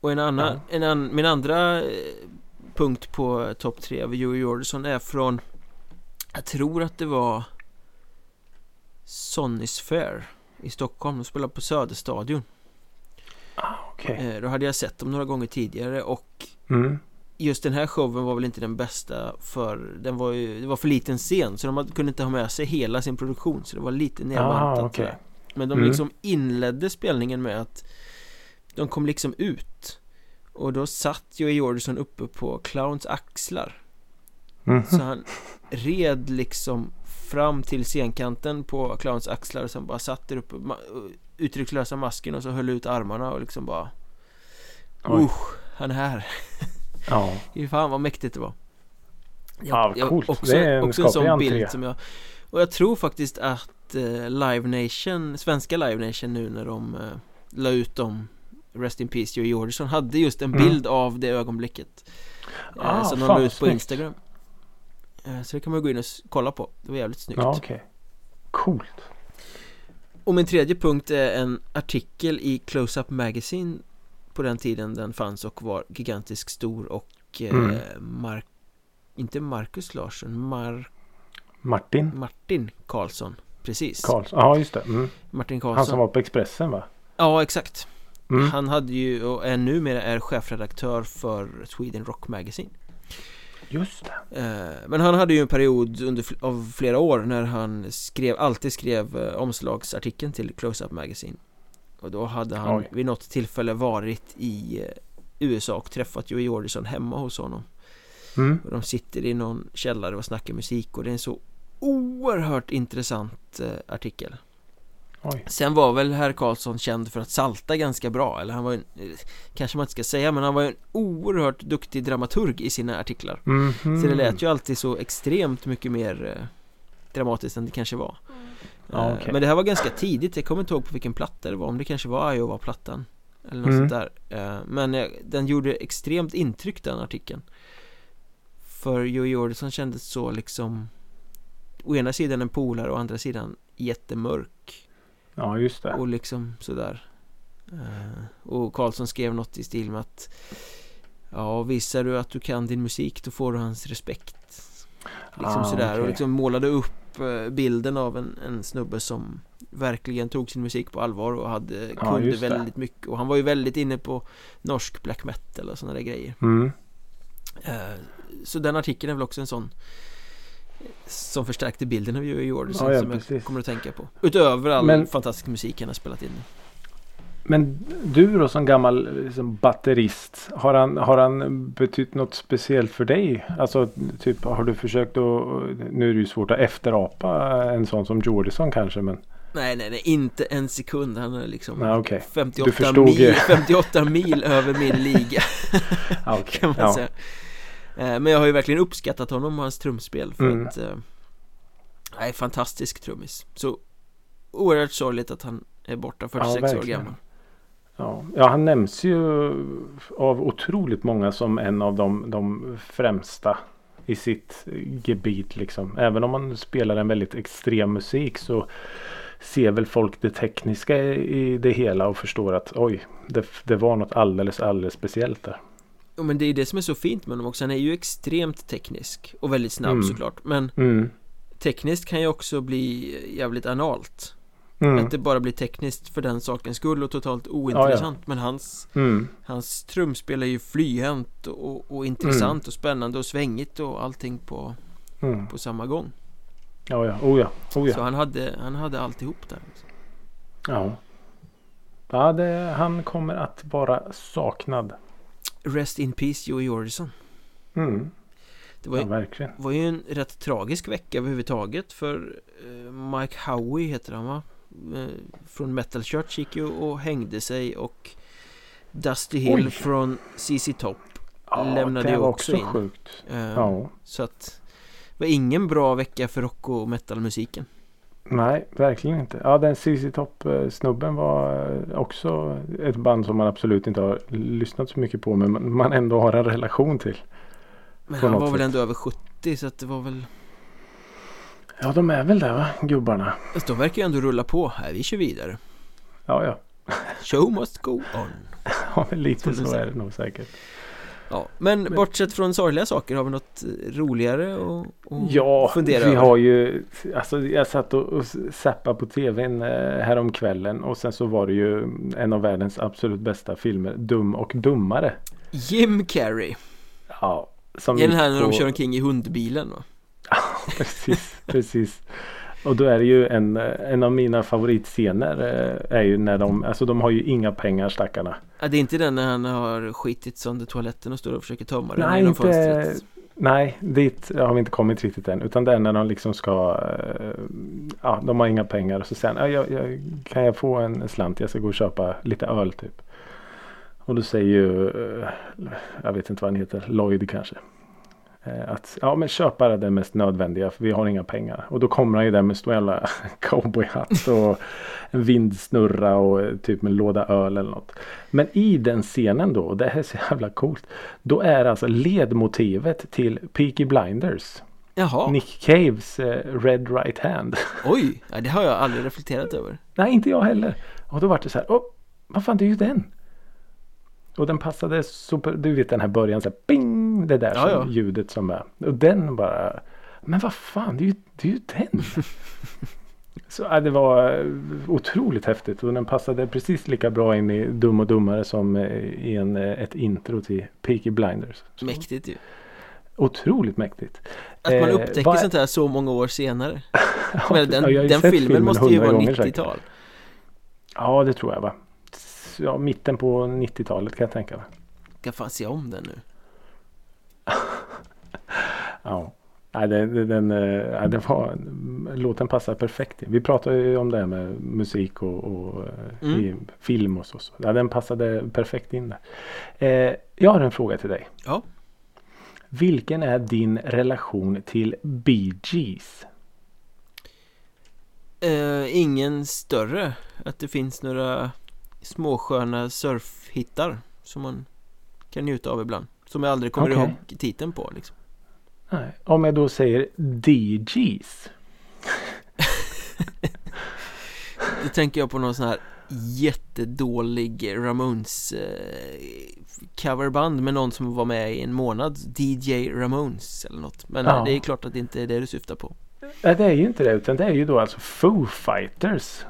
Och en annan, en an, min andra eh, punkt på topp tre av Joey Jordison är från Jag tror att det var Sonnys Fair i Stockholm, de spelade på Söderstadion Okej. eh, Då hade jag sett dem några gånger tidigare och Mm. Just den här showen var väl inte den bästa för den var ju, det var för liten scen så de kunde inte ha med sig hela sin produktion så det var lite nedbantat Ah, sådär. Men de Mm. liksom inledde spelningen med att De kom liksom ut Och då satt Joey Jordison uppe på Clowns axlar Mhm. Så han red liksom fram till scenkanten på Clowns axlar och sen bara satt där uppe Uttryckslösa masken och så höll ut armarna och liksom bara. Usch, han är här Ja. Fy fan vad mäktigt det var Ja, coolt. Också, Det är en också en sån entré. bild som jag Och jag tror faktiskt att eh, Live Nation, svenska Live Nation nu när de eh, la ut dem Rest in Peace Joey Jordison hade just en Mm. bild av det ögonblicket eh, Ah, Som de la ut på snyggt. Instagram Så det kan man gå in och kolla på Det var jävligt snyggt Ja okej. Coolt. Och min tredje punkt är en artikel i Close-Up Magazine På den tiden den fanns och var gigantiskt stor och eh, Mm. Mark Inte Marcus Larsson, Mar Martin Martin Karlsson Precis Karlsson. Ja just det. Mm. Martin Han Karlsson som var på Expressen va? Ja exakt Mm. Han hade ju och är numera är chefredaktör för Sweden Rock Magazine Just det. eh, Men han hade ju en period under av flera år när han skrev, alltid skrev eh, omslagsartikeln till Close-Up Magazine Och då hade han Oj. vid något tillfälle varit i eh, USA och träffat Joey Jordison hemma hos honom Mm. Och de sitter i någon källare och snackar musik och det är en så oerhört intressant artikel Oj. Sen var väl herr Karlsson känd för att salta ganska bra Eller han var en, eh, kanske man inte ska säga Men han var en oerhört duktig dramaturg i sina artiklar Mhm. Så det lät ju alltid så extremt mycket mer eh, Dramatiskt än det kanske var Ja, Eh, okej. Men det här var ganska tidigt Jag kommer inte ihåg på vilken platta det var Om det kanske var Iowa-plattan Eller något Mm. sånt där Eh, Men den gjorde extremt intryck den artikeln För Joey Jordison kändes så liksom Å ena sidan en polare och å andra sidan jättemörk Ja just det. och liksom sådär Eh, Och Karlsson skrev något i stil med att Ja, visar du att du kan din musik då får du hans respekt Liksom Ah, sådär och okej. liksom målade upp eh, bilden av en, en snubbe som Verkligen tog sin musik på allvar och hade, Ja, kunde väldigt mycket Och han var ju väldigt inne på norsk black metal och sådana där grejer Mm. Eh, Så den artikeln är väl också en sån Som förstärkte bilden av Joey Jordison Ja, ja, som jag precis. kommer att tänka på Utöver all Men- fantastisk musik han har spelat in Men du då som gammal liksom, batterist. Har han, har han betytt något speciellt för dig? Alltså typ har du försökt att, nu är det ju svårt att efterapa en sån som Jordison kanske men Nej nej nej inte en sekund Han är liksom Nej, okej. 58, Du förstod mil, ju. 58 mil över min liga okej. kan man ja. säga Men jag har ju verkligen uppskattat honom och hans trumspel för Mm. att eh, Nej, fantastisk trummis Så oerhört sorgligt att han är borta 46 år verkligen. gammal Ja. ja, han nämns ju av otroligt många som en av de, de främsta i sitt gebit liksom. Även om man spelar en väldigt extrem musik så ser väl folk det tekniska i det hela och förstår att oj, det, det var något alldeles, alldeles speciellt där. Jo men det är det som är så fint med honom också Han är ju extremt teknisk och väldigt snabb Mm. såklart Men Mm. tekniskt kan ju också bli jävligt analt Mm. Att det bara blir tekniskt för den sakens skull och totalt ointressant Men hans, Mm. hans trumspel är ju flyhänt och, och intressant Mm. och spännande och svängigt och allting på, Mm. på samma gång Ja, ja. Oh ja. Oh Så ja. han hade, han hade alltihop där ja. ja det, han kommer att vara saknad. Rest in peace Joey Jordison Mm. Det var Ja, ju, verkligen. var ju en rätt tragisk vecka överhuvudtaget för eh, Mike Howie heter han va? Eh, Från Metal Church gick ju och hängde sig och Dusty Hill Oj. från CC Top Ja, lämnade ju också också in. sjukt. eh, Ja. Så att Det var ingen bra vecka för rock och metalmusiken Nej, verkligen inte. Ja, den CC Top-snubben var eh, också ett band som man absolut inte har lyssnat så mycket på men man- ändå har en relation till. Men han var väl sätt. ändå över 70 så att det var väl Ja, de är väl där va, gubbarna? Fast de verkar ju ändå rulla på här, vi kör vidare Ja, ja. Show must go on Ja, men lite så är det nog säkert. Ja, men, bortsett från sorgliga saker har vi något eh, roligare att att Ja, fundera vi över? har ju Alltså jag satt och, och zappade på tvn eh, häromkvällen och sen så var det ju en av världens absolut bästa filmer Dum och Dummare. Jim Carrey Ja, som är den här när de på- kör omkring i hundbilen va? precis, precis. Och då är det ju en, en av mina favoritscener eh, är ju när de, alltså de har ju inga pengar stackarna. Ja, det är inte den när han har skitit sönder toaletten och står och försöker tömma den Nej, genom inte, fönstret nej, dit har vi inte kommit riktigt än. Utan det är när de liksom ska, eh, ja de har inga pengar och så sen, ja, jag, jag, kan jag få en slant? Jag ska gå och köpa lite öl typ. Och då säger ju, eh, jag vet inte vad han heter, Lloyd kanske. Eh, Att ja men köp bara det mest nödvändiga för vi har inga pengar. Och då kommer han ju där med stor jävla cowboyhatt och en vindsnurra och eh, typ med en låda öl eller något. Men i den scenen då, och det här är så jävla coolt. Då är alltså ledmotivet till Peaky Blinders. Jaha, Nick Caves eh, Red Right Hand. oj, det har jag aldrig reflekterat över Nej inte jag heller. Och då var det så här, vad fan det är ju den. Och den passade super, du vet den här början så här, bing, det där Ja, som ja. ljudet som är. Och den bara, men vad fan det är ju, det är ju den. så ja, det var eh, otroligt häftigt och den passade precis lika bra in i Dum och Dummare som eh, i en, eh, ett intro till Peaky Blinders. Så, Mäktigt ju Otroligt mäktigt. Att man Eh, upptäcker vad- sånt här så många år senare Men den, Ja, den sett filmen måste ju vara gånger säkert. 90-tal Ja det tror jag va. Ja, mitten på 90-talet kan jag tänka mig. Ska fan se om den nu Ja. Nej, den, den, eh, den var, låten passar perfekt. Vi pratade ju om det här med musik och, och eh, Mm. film och så. så. Ja, den passade perfekt in där. Eh, jag har en fråga till dig. Ja, Vilken är din relation till Bee Gees? eh, ingen större Att det finns några småsköna surfhittar Som man kan njuta av ibland Som jag aldrig kommer Okej. ihåg titeln på liksom Nej. Om jag då säger DGs. Då tänker jag på någon sån här jättedålig Ramones eh, coverband med någon som var med i en månad DJ Ramones eller något Men Ja. eh, det är klart att det inte är det du syftar på Nej det är ju inte det utan det är ju då alltså Foo Fighters.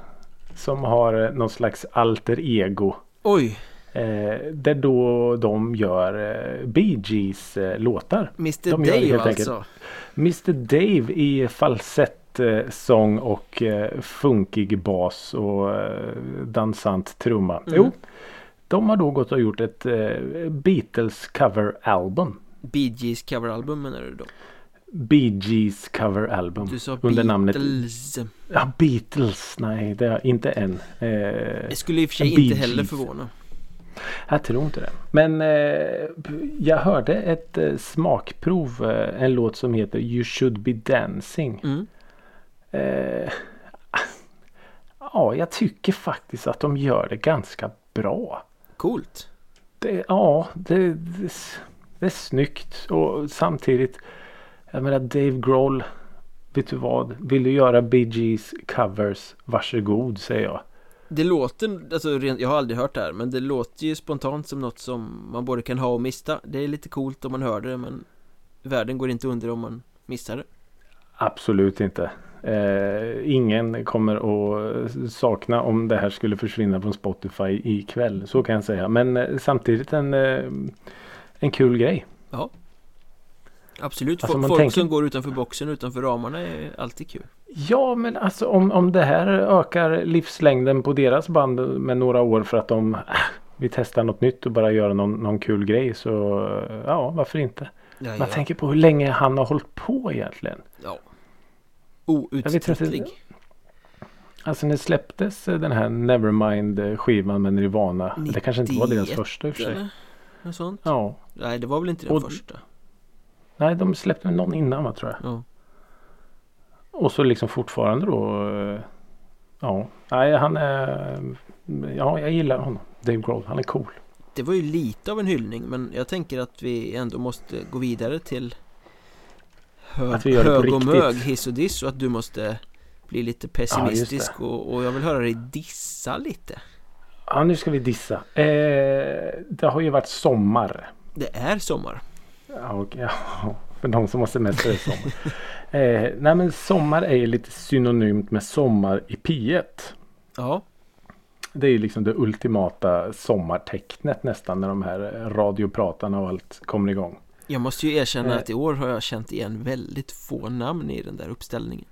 Som har eh, någon slags alter ego. Oj, Eh, där då de gör eh, Bee Gees eh, låtar. Mr De Dave alltså. Mr Dave i falsett eh, sång och eh, funkig bas och eh, dansant trumma. Mm. Jo, de har då gått och gjort ett eh, Beatles cover-album. Bee Gees coveralbum menar du då? Bee Gees cover-album. Du sa Under namnet Beatles. Ja, Beatles. Nej, det är inte än. Eh, Det skulle i och för sig inte heller förvåna. Jag tror inte det. Men eh, jag hörde ett eh, smakprov. Eh, en låt som heter You should be dancing. Mm. Eh, ja, jag tycker faktiskt att de gör det ganska bra. Coolt. Det, ja, det, det, det är snyggt och samtidigt. Jag menar Dave Grohl. Vet du vad? Vill du göra Bee Gees covers? Varsågod säger jag. Det låter, alltså rent, jag har aldrig hört det här men det låter ju spontant som något som man både kan ha och mista Det är lite coolt om man hör det men Världen går inte under om man missar det Absolut inte. Eh, ingen kommer att sakna om det här skulle försvinna från Spotify ikväll. Så kan jag säga. Men eh, samtidigt en, eh, en kul grej. Ja Absolut, Alltså, folk tänker- som går utanför boxen, utanför ramarna är alltid kul Ja men alltså om, om det här ökar livslängden på deras band med några år för att de äh, vi testar något nytt och bara gör någon, någon kul grej så ja varför inte. ja, Man ja. tänker på hur länge han har hållit på egentligen. ja. Outtröttlig Alltså när släpptes den här Nevermind skivan med Nirvana. Det kanske inte var deras 91 första i och för sig. eller? Något sånt? Ja. Nej det var väl inte den Och- första Nej de släppte någon innan va tror jag. ja. Och så liksom fortfarande då. eh, Ja. Nej han är. Ja jag gillar honom. Dave Grohl. Han är cool. Det var ju lite av en hyllning men jag tänker att vi ändå måste gå vidare till hög, Att vi gör hög och riktigt. mög, hiss och diss och att du måste bli lite pessimistisk och, och jag vill höra dig dissa lite. Ja nu ska vi dissa. Eh, det har ju varit sommar. Det är sommar. Ja, ja, för de som har semester det sommar. eh, nej men sommar är ju lite synonymt med sommar i P1. Ja, Det är ju liksom det ultimata sommartecknet nästan när de här radiopratarna och allt kommer igång. jag måste ju erkänna Eh. att i år har jag känt igen väldigt få namn i den där uppställningen.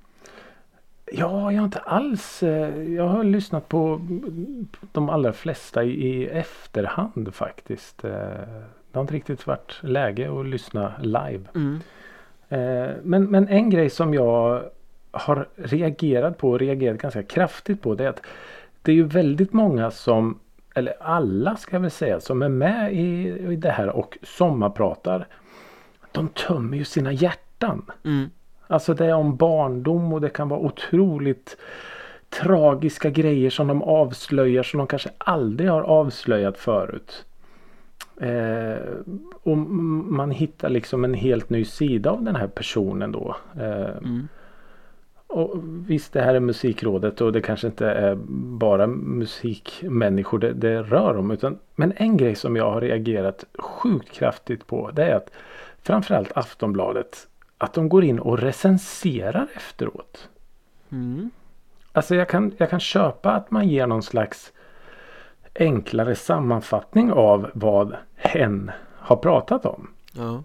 Ja, jag har inte alls. eh, Jag har lyssnat på de allra flesta i, i efterhand faktiskt. Det har inte riktigt varit läge att lyssna live. Mm. Eh, Men, men en grej som jag har reagerat på och reagerat ganska kraftigt på det är att det är ju väldigt många som, eller alla ska jag väl säga, som är med i, i det här och sommarpratar. De tömmer ju sina hjärtan. Mm. Alltså det är om barndom och det kan vara otroligt tragiska grejer som de avslöjar som de kanske aldrig har avslöjat förut. Eh, och man hittar liksom en helt ny sida av den här personen då. Eh, Mm. och visst det här är musikrådet och det kanske inte är bara musikmänniskor det, det rör om. Utan, men en grej som jag har reagerat sjukt kraftigt på det är att framförallt Aftonbladet att de går in och recenserar efteråt. Mm. Alltså jag kan, jag kan köpa att man ger någon slags enklare sammanfattning av vad hen har pratat om. Ja.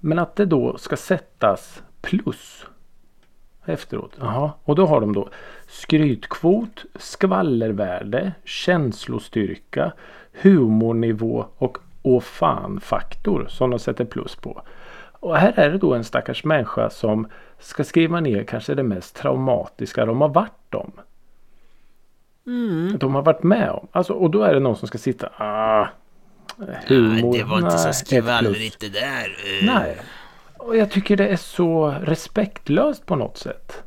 Men att det då ska sättas plus efteråt. Jaha. Och då har de då skrytkvot, skvallervärde, känslostyrka, humornivå och åh fan-faktor som de sätter plus på. Och här är det då en stackars människa som ska skriva ner kanske det mest traumatiska de har varit om. Mm. De har varit med om. Alltså, och då är det någon som ska sitta. Ah, humor. Nej, det var inte nej, så skvallrigt det där. Eh. Nej. Och jag tycker det är så respektlöst på något sätt.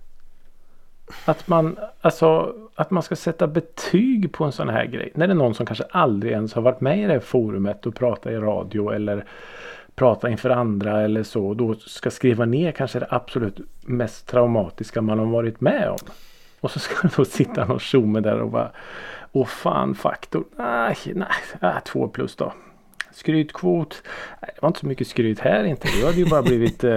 Att man, alltså, att man ska sätta betyg på en sån här grej. När det är någon som kanske aldrig ens har varit med i det här forumet och pratat i radio eller prata inför andra eller så. Och då ska skriva ner kanske det absolut mest traumatiska man har varit med om. Och så ska det då sitta någon tjomme där och bara Åh fan faktor. Nej, nej, äh, två plus då. Skrytkvot. Nej, det var inte så mycket skryt här inte. Du hade ju bara blivit eh,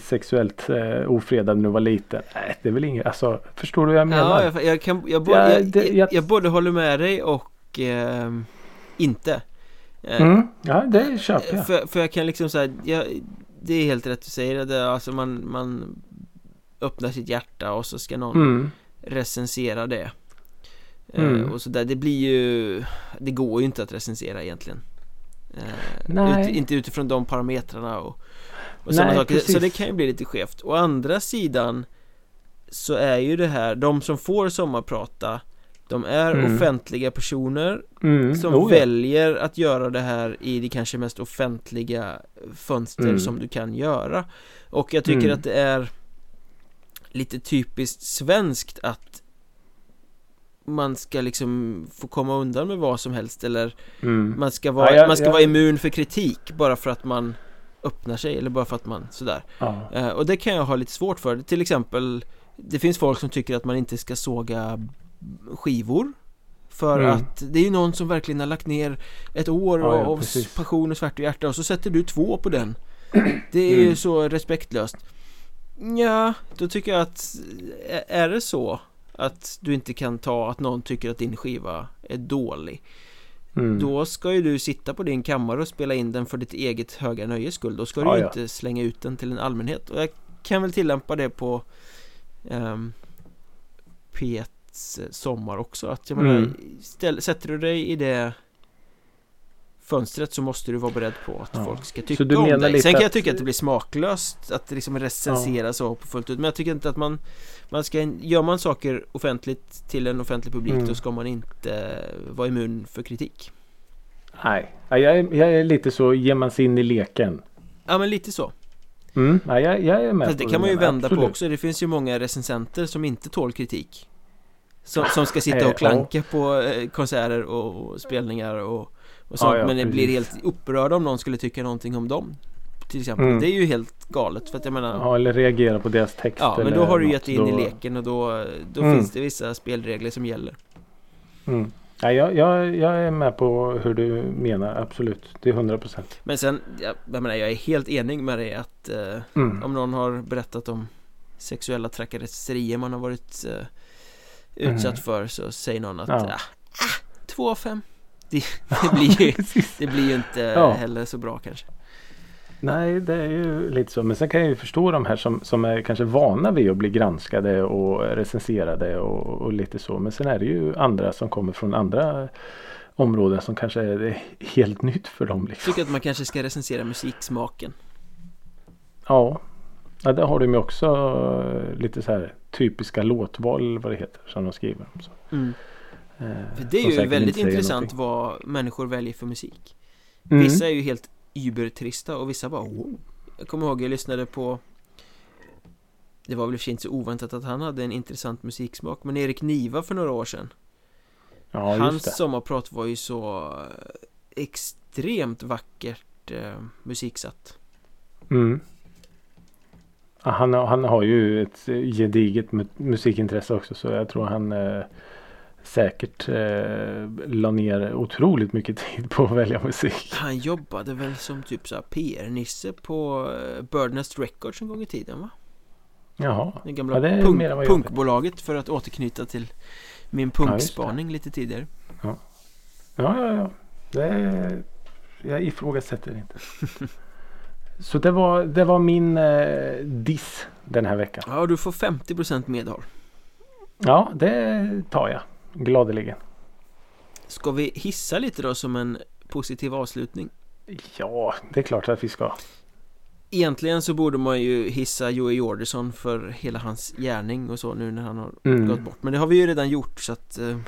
sexuellt eh, ofredad när du var liten. Nej, det är väl inget. Alltså, förstår du vad jag menar? Ja, jag, jag, kan, jag, bo, Ja, det- jag, jag- jag både håller med dig och ehm, inte Eh, Mm. Ja, det köper jag. för, för jag kan liksom säga, det är helt rätt du säger det, alltså man, man öppnar sitt hjärta och så ska någon Mm. recensera det Eh, Mm. Och sådär, det blir ju Det går ju inte att recensera egentligen Eh, Nej. Ut, Inte utifrån de parametrarna och, och sådana saker, så precis. det kan ju bli lite skevt Å andra sidan Så är ju det här, de som får sommarprata De är Mm. offentliga personer Mm. som Oh, ja. väljer att göra det här i det kanske mest offentliga fönster Mm. som du kan göra Och jag tycker Mm. att det är lite typiskt svenskt att man ska liksom få komma undan med vad som helst eller Mm. man ska vara, Ja, jag- man ska jag- vara immun för kritik bara för att man öppnar sig eller bara för att man sådär Ja. Eh, Och det kan jag ha lite svårt för, till exempel Det finns folk som tycker att man inte ska såga skivor För Mm. att det är ju någon som verkligen har lagt ner ett år Ja, ja, av precis. passion och svärta och hjärta och så sätter du två på den Det är ju Mm. så respektlöst Ja, då tycker jag att Är det så att du inte kan ta att någon tycker att din skiva är dålig Mm. Då ska ju du sitta på din kammare och spela in den för ditt eget höga nöjes skull Då ska du Ja, inte slänga ut den till en allmänhet Och jag kan väl tillämpa det på um, P1s sommar också Att jag menar, Mm. ställ, sätter du dig i det Fönstret så måste du vara beredd på att Ja. folk ska Så tycka om dig lite Sen kan jag tycka att det blir smaklöst att liksom recensera så på fullt ut Men jag tycker inte att man man ska, gör man saker offentligt till en offentlig publik Mm. då ska man inte vara immun för kritik Nej, Ja, jag är, jag är lite så, ger man sig in i leken. Ja men lite så Mm. Ja, jag, jag är med Fast det på kan man ju vända på absolut. också Det finns ju många recensenter som inte tål kritik Som, som ska sitta Eh, och klanka på eh, konserter och, och spelningar och, och sånt Ja, ja, Men det blir helt upprörda om någon skulle tycka någonting om dem Till exempel, Mm. det är ju helt galet för att jag menar Ja, eller reagera på deras text. Ja men då har du gett dig in i Då- leken och då, då Mm. finns det vissa spelregler som gäller Mm. Ja, jag, jag, jag är med på hur du menar, absolut. Det är hundra procent. Men sen, jag, jag menar jag är helt enig med dig att eh, Mm. Om någon har berättat om sexuella trakasserier man har varit eh, utsatt Mm. för så säger någon att Ja. ah, ah, två av fem det, det, blir ju, det blir ju inte Ja. heller så bra kanske Nej, det är ju lite så. Men sen kan jag ju förstå de här som, som är kanske vana vid att bli granskade och recenserade och, och lite så. Men sen är det ju andra som kommer från andra områden som kanske är helt nytt för dem. Jag Liksom. tycker att man kanske ska recensera musiksmaken Ja. ja, där har de ju också eh, lite så här typiska låtval vad det heter som de skriver. Så. mm. Eh, För det är ju väldigt intressant vad människor väljer för musik Mm. Vissa är ju helt übertrista och vissa bara wow. Jag kommer ihåg jag lyssnade på Det var väl i inte så oväntat att han hade en intressant musiksmak Men Erik Niva för några år sedan Ja, just Hans det. sommarprat var ju så extremt vackert eh, musiksatt Mm. Han, han har ju ett gediget mu- musikintresse också så jag tror han eh, säkert eh, la ner otroligt mycket tid på att välja musik. Han jobbade väl som typ så PR-nisse på eh, Birdnest Records en gång i tiden va? Jaha. Det gamla Ja, det punk, punkbolaget för att återknyta till min Ja, punkspaning lite tidigare Ja, ja, ja. Det är, jag ifrågasätter inte. Så det var, det var min eh, diss den här veckan. Ja, du får 50% medhåll Ja, det tar jag gladeligen. Ska vi hissa lite då som en positiv avslutning? Ja, det är klart att vi ska. Egentligen så borde man ju hissa Joey Jordison för hela hans gärning och så nu när han har Mm. gått bort Men det har vi ju redan gjort så att eh,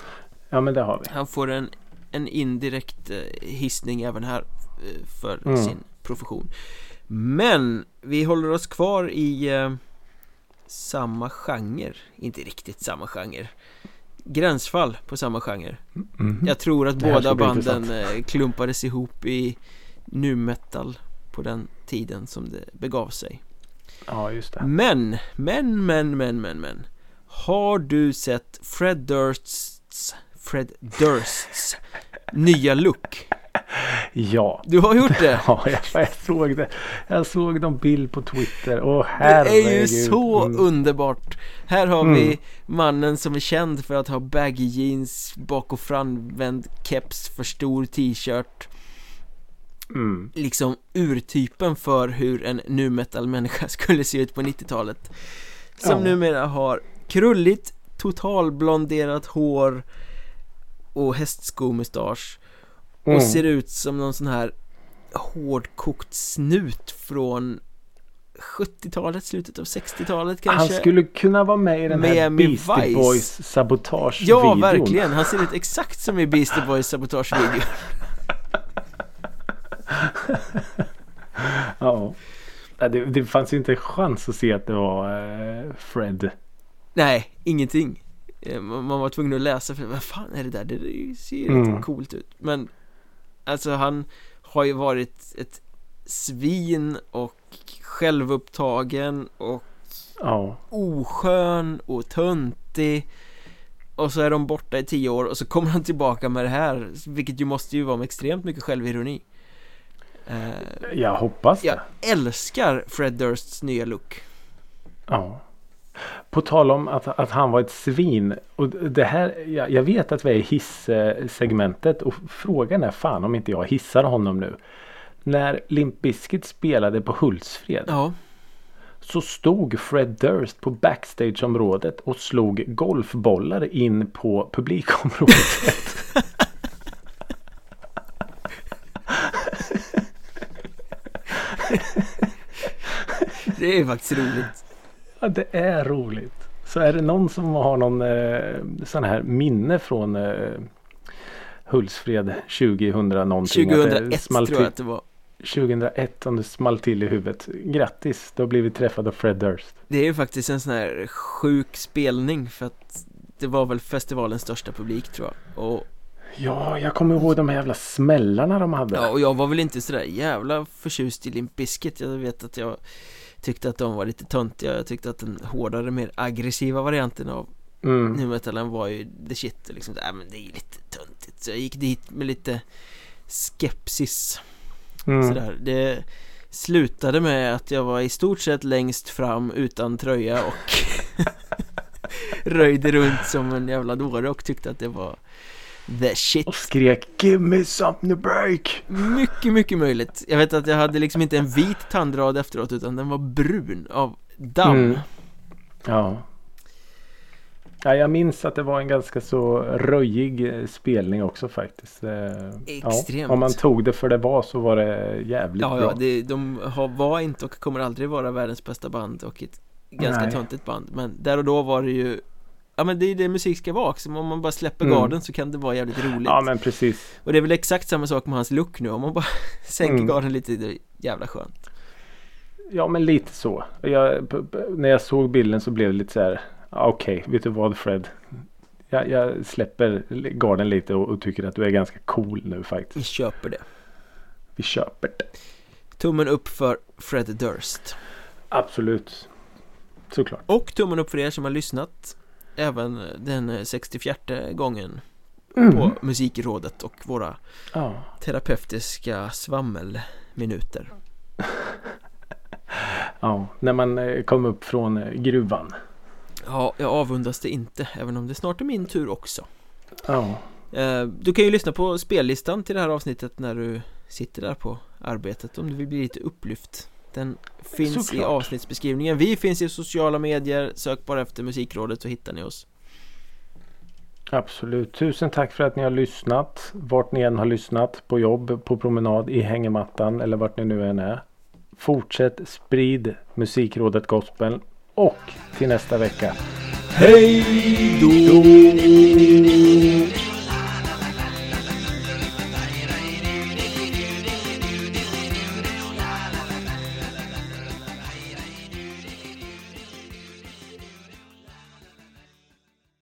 Ja, men det har vi. han får en, en indirekt eh, hissning även här eh, för Mm. sin profession Men vi håller oss kvar i eh, samma genre Inte riktigt samma genre Gränsfall på samma genre Mhm. Jag tror att båda banden intressant. eh, klumpades ihop i nu metal på den tiden som det begav sig Ja, just det. Men, men, men, men, men, men Har du sett Fred Dursts Fred Dursts nya look? Ja. Du har gjort det? Ja, jag, jag såg det. Jag såg någon bild på Twitter. Åh Det herregud. är ju så Mm. underbart! Här har Mm. vi mannen som är känd för att ha baggy jeans, bak och framvänd keps, för stor t-shirt Mm. Liksom urtypen för hur en nu metal människa skulle se ut på 90-talet Som Ja. numera har krulligt, totalblonderat hår och hästskomustasch och Mm. ser ut som någon sån här hårdkokt snut från 70-talet, slutet av 60-talet kanske Han skulle kunna vara med i den här Miami Beastie Vice. Boys sabotage Ja, verkligen! Han ser ut exakt som i Beastie Boys sabotagevideo Ja. Ja, Det, det fanns ju inte en chans att se att det var eh, Fred. Nej, ingenting Eh, Man var tvungen att läsa för vad fan är det där? Det ser ju Mm. coolt ut Men Alltså han har ju varit ett svin och självupptagen och Ja. oskön och töntig Och så är de borta i tio år och så kommer han tillbaka med det här Vilket ju måste ju vara med extremt mycket självironi Eh, Jag hoppas det. Jag älskar Fred Dursts nya look Ja. På tal om att, att han var ett svin. Och det här, jag, jag vet att vi är i hissegmentet och frågan är fan om inte jag hissar honom nu. När Limp Bizkit spelade på Hultsfred Ja, så stod Fred Durst på backstageområdet och slog golfbollar in på publikområdet. det är faktiskt roligt Ja, det är roligt. Så är det någon som har någon eh, sån här minne från eh, Hultsfred 2000 någonting. att det 2001 small tror jag att det var 2001 om det small till i huvudet. Grattis, du har blivit träffad av Fred Durst. Det är ju faktiskt en sån här sjuk spelning för att det var väl festivalens största publik tror jag och, Ja, jag kommer ihåg de här jävla smällarna de hade. ja, och jag var väl inte sådär jävla förtjust i Limp Bizkit Jag vet att jag tyckte att de var lite töntiga Jag tyckte att den hårdare, mer aggressiva varianten av Mm. nu metalen var ju the shit liksom, äh, men det är ju lite töntigt Så jag gick dit med lite skepsis Mm. sådär Det slutade med att jag var i stort sett längst fram utan tröja och röjde runt som en jävla dåre och tyckte att det var the shit Och skrek Give me something to break. Mycket, mycket möjligt Jag vet att jag hade liksom inte en vit tandrad efteråt utan den var brun av damm Mm. Ja. ja. Jag minns att det var en ganska så röjig eh, spelning också faktiskt. Extremt. Ja, om man tog det för det var så var det jävligt Ja, bra. ja det, de har, var inte och kommer aldrig vara världens bästa band och ett ganska Nej. töntigt band Men där och då var det ju Ja men det är det musik ska vara också, om man bara släpper Mm. garden så kan det vara jävligt roligt Ja men precis. Och det är väl exakt samma sak med hans look nu, om man bara sänker Mm. garden lite, det är jävla skönt Ja men lite så. Jag, när jag såg bilden så blev det lite så här. ja, Okej, vet du vad Fred? Jag, jag släpper garden lite och, och tycker att du är ganska cool nu Vi faktiskt. köper det Vi köper det. Tummen upp för Fred Durst Absolut. Såklart. Och tummen upp för er som har lyssnat Även den 64 gången Mm. på Musikrådet och våra Ja. terapeutiska svammelminuter ja, när man eh, kom upp från eh, gruvan. Ja, jag avundas det inte, även om det snart är min tur också Ja. Eh, Du kan ju lyssna på spellistan till det här avsnittet när du sitter där på arbetet om du vill bli lite upplyft Den finns i Såklart. avsnittsbeskrivningen Vi finns i sociala medier, sök bara efter Musikrådet så hittar ni oss Absolut. Tusen tack för att ni har lyssnat. Vart ni än har lyssnat. På jobb, på promenad, i hängmattan eller vart ni nu än är. Fortsätt sprid Musikrådet Gospel. Och till nästa vecka. Hej då!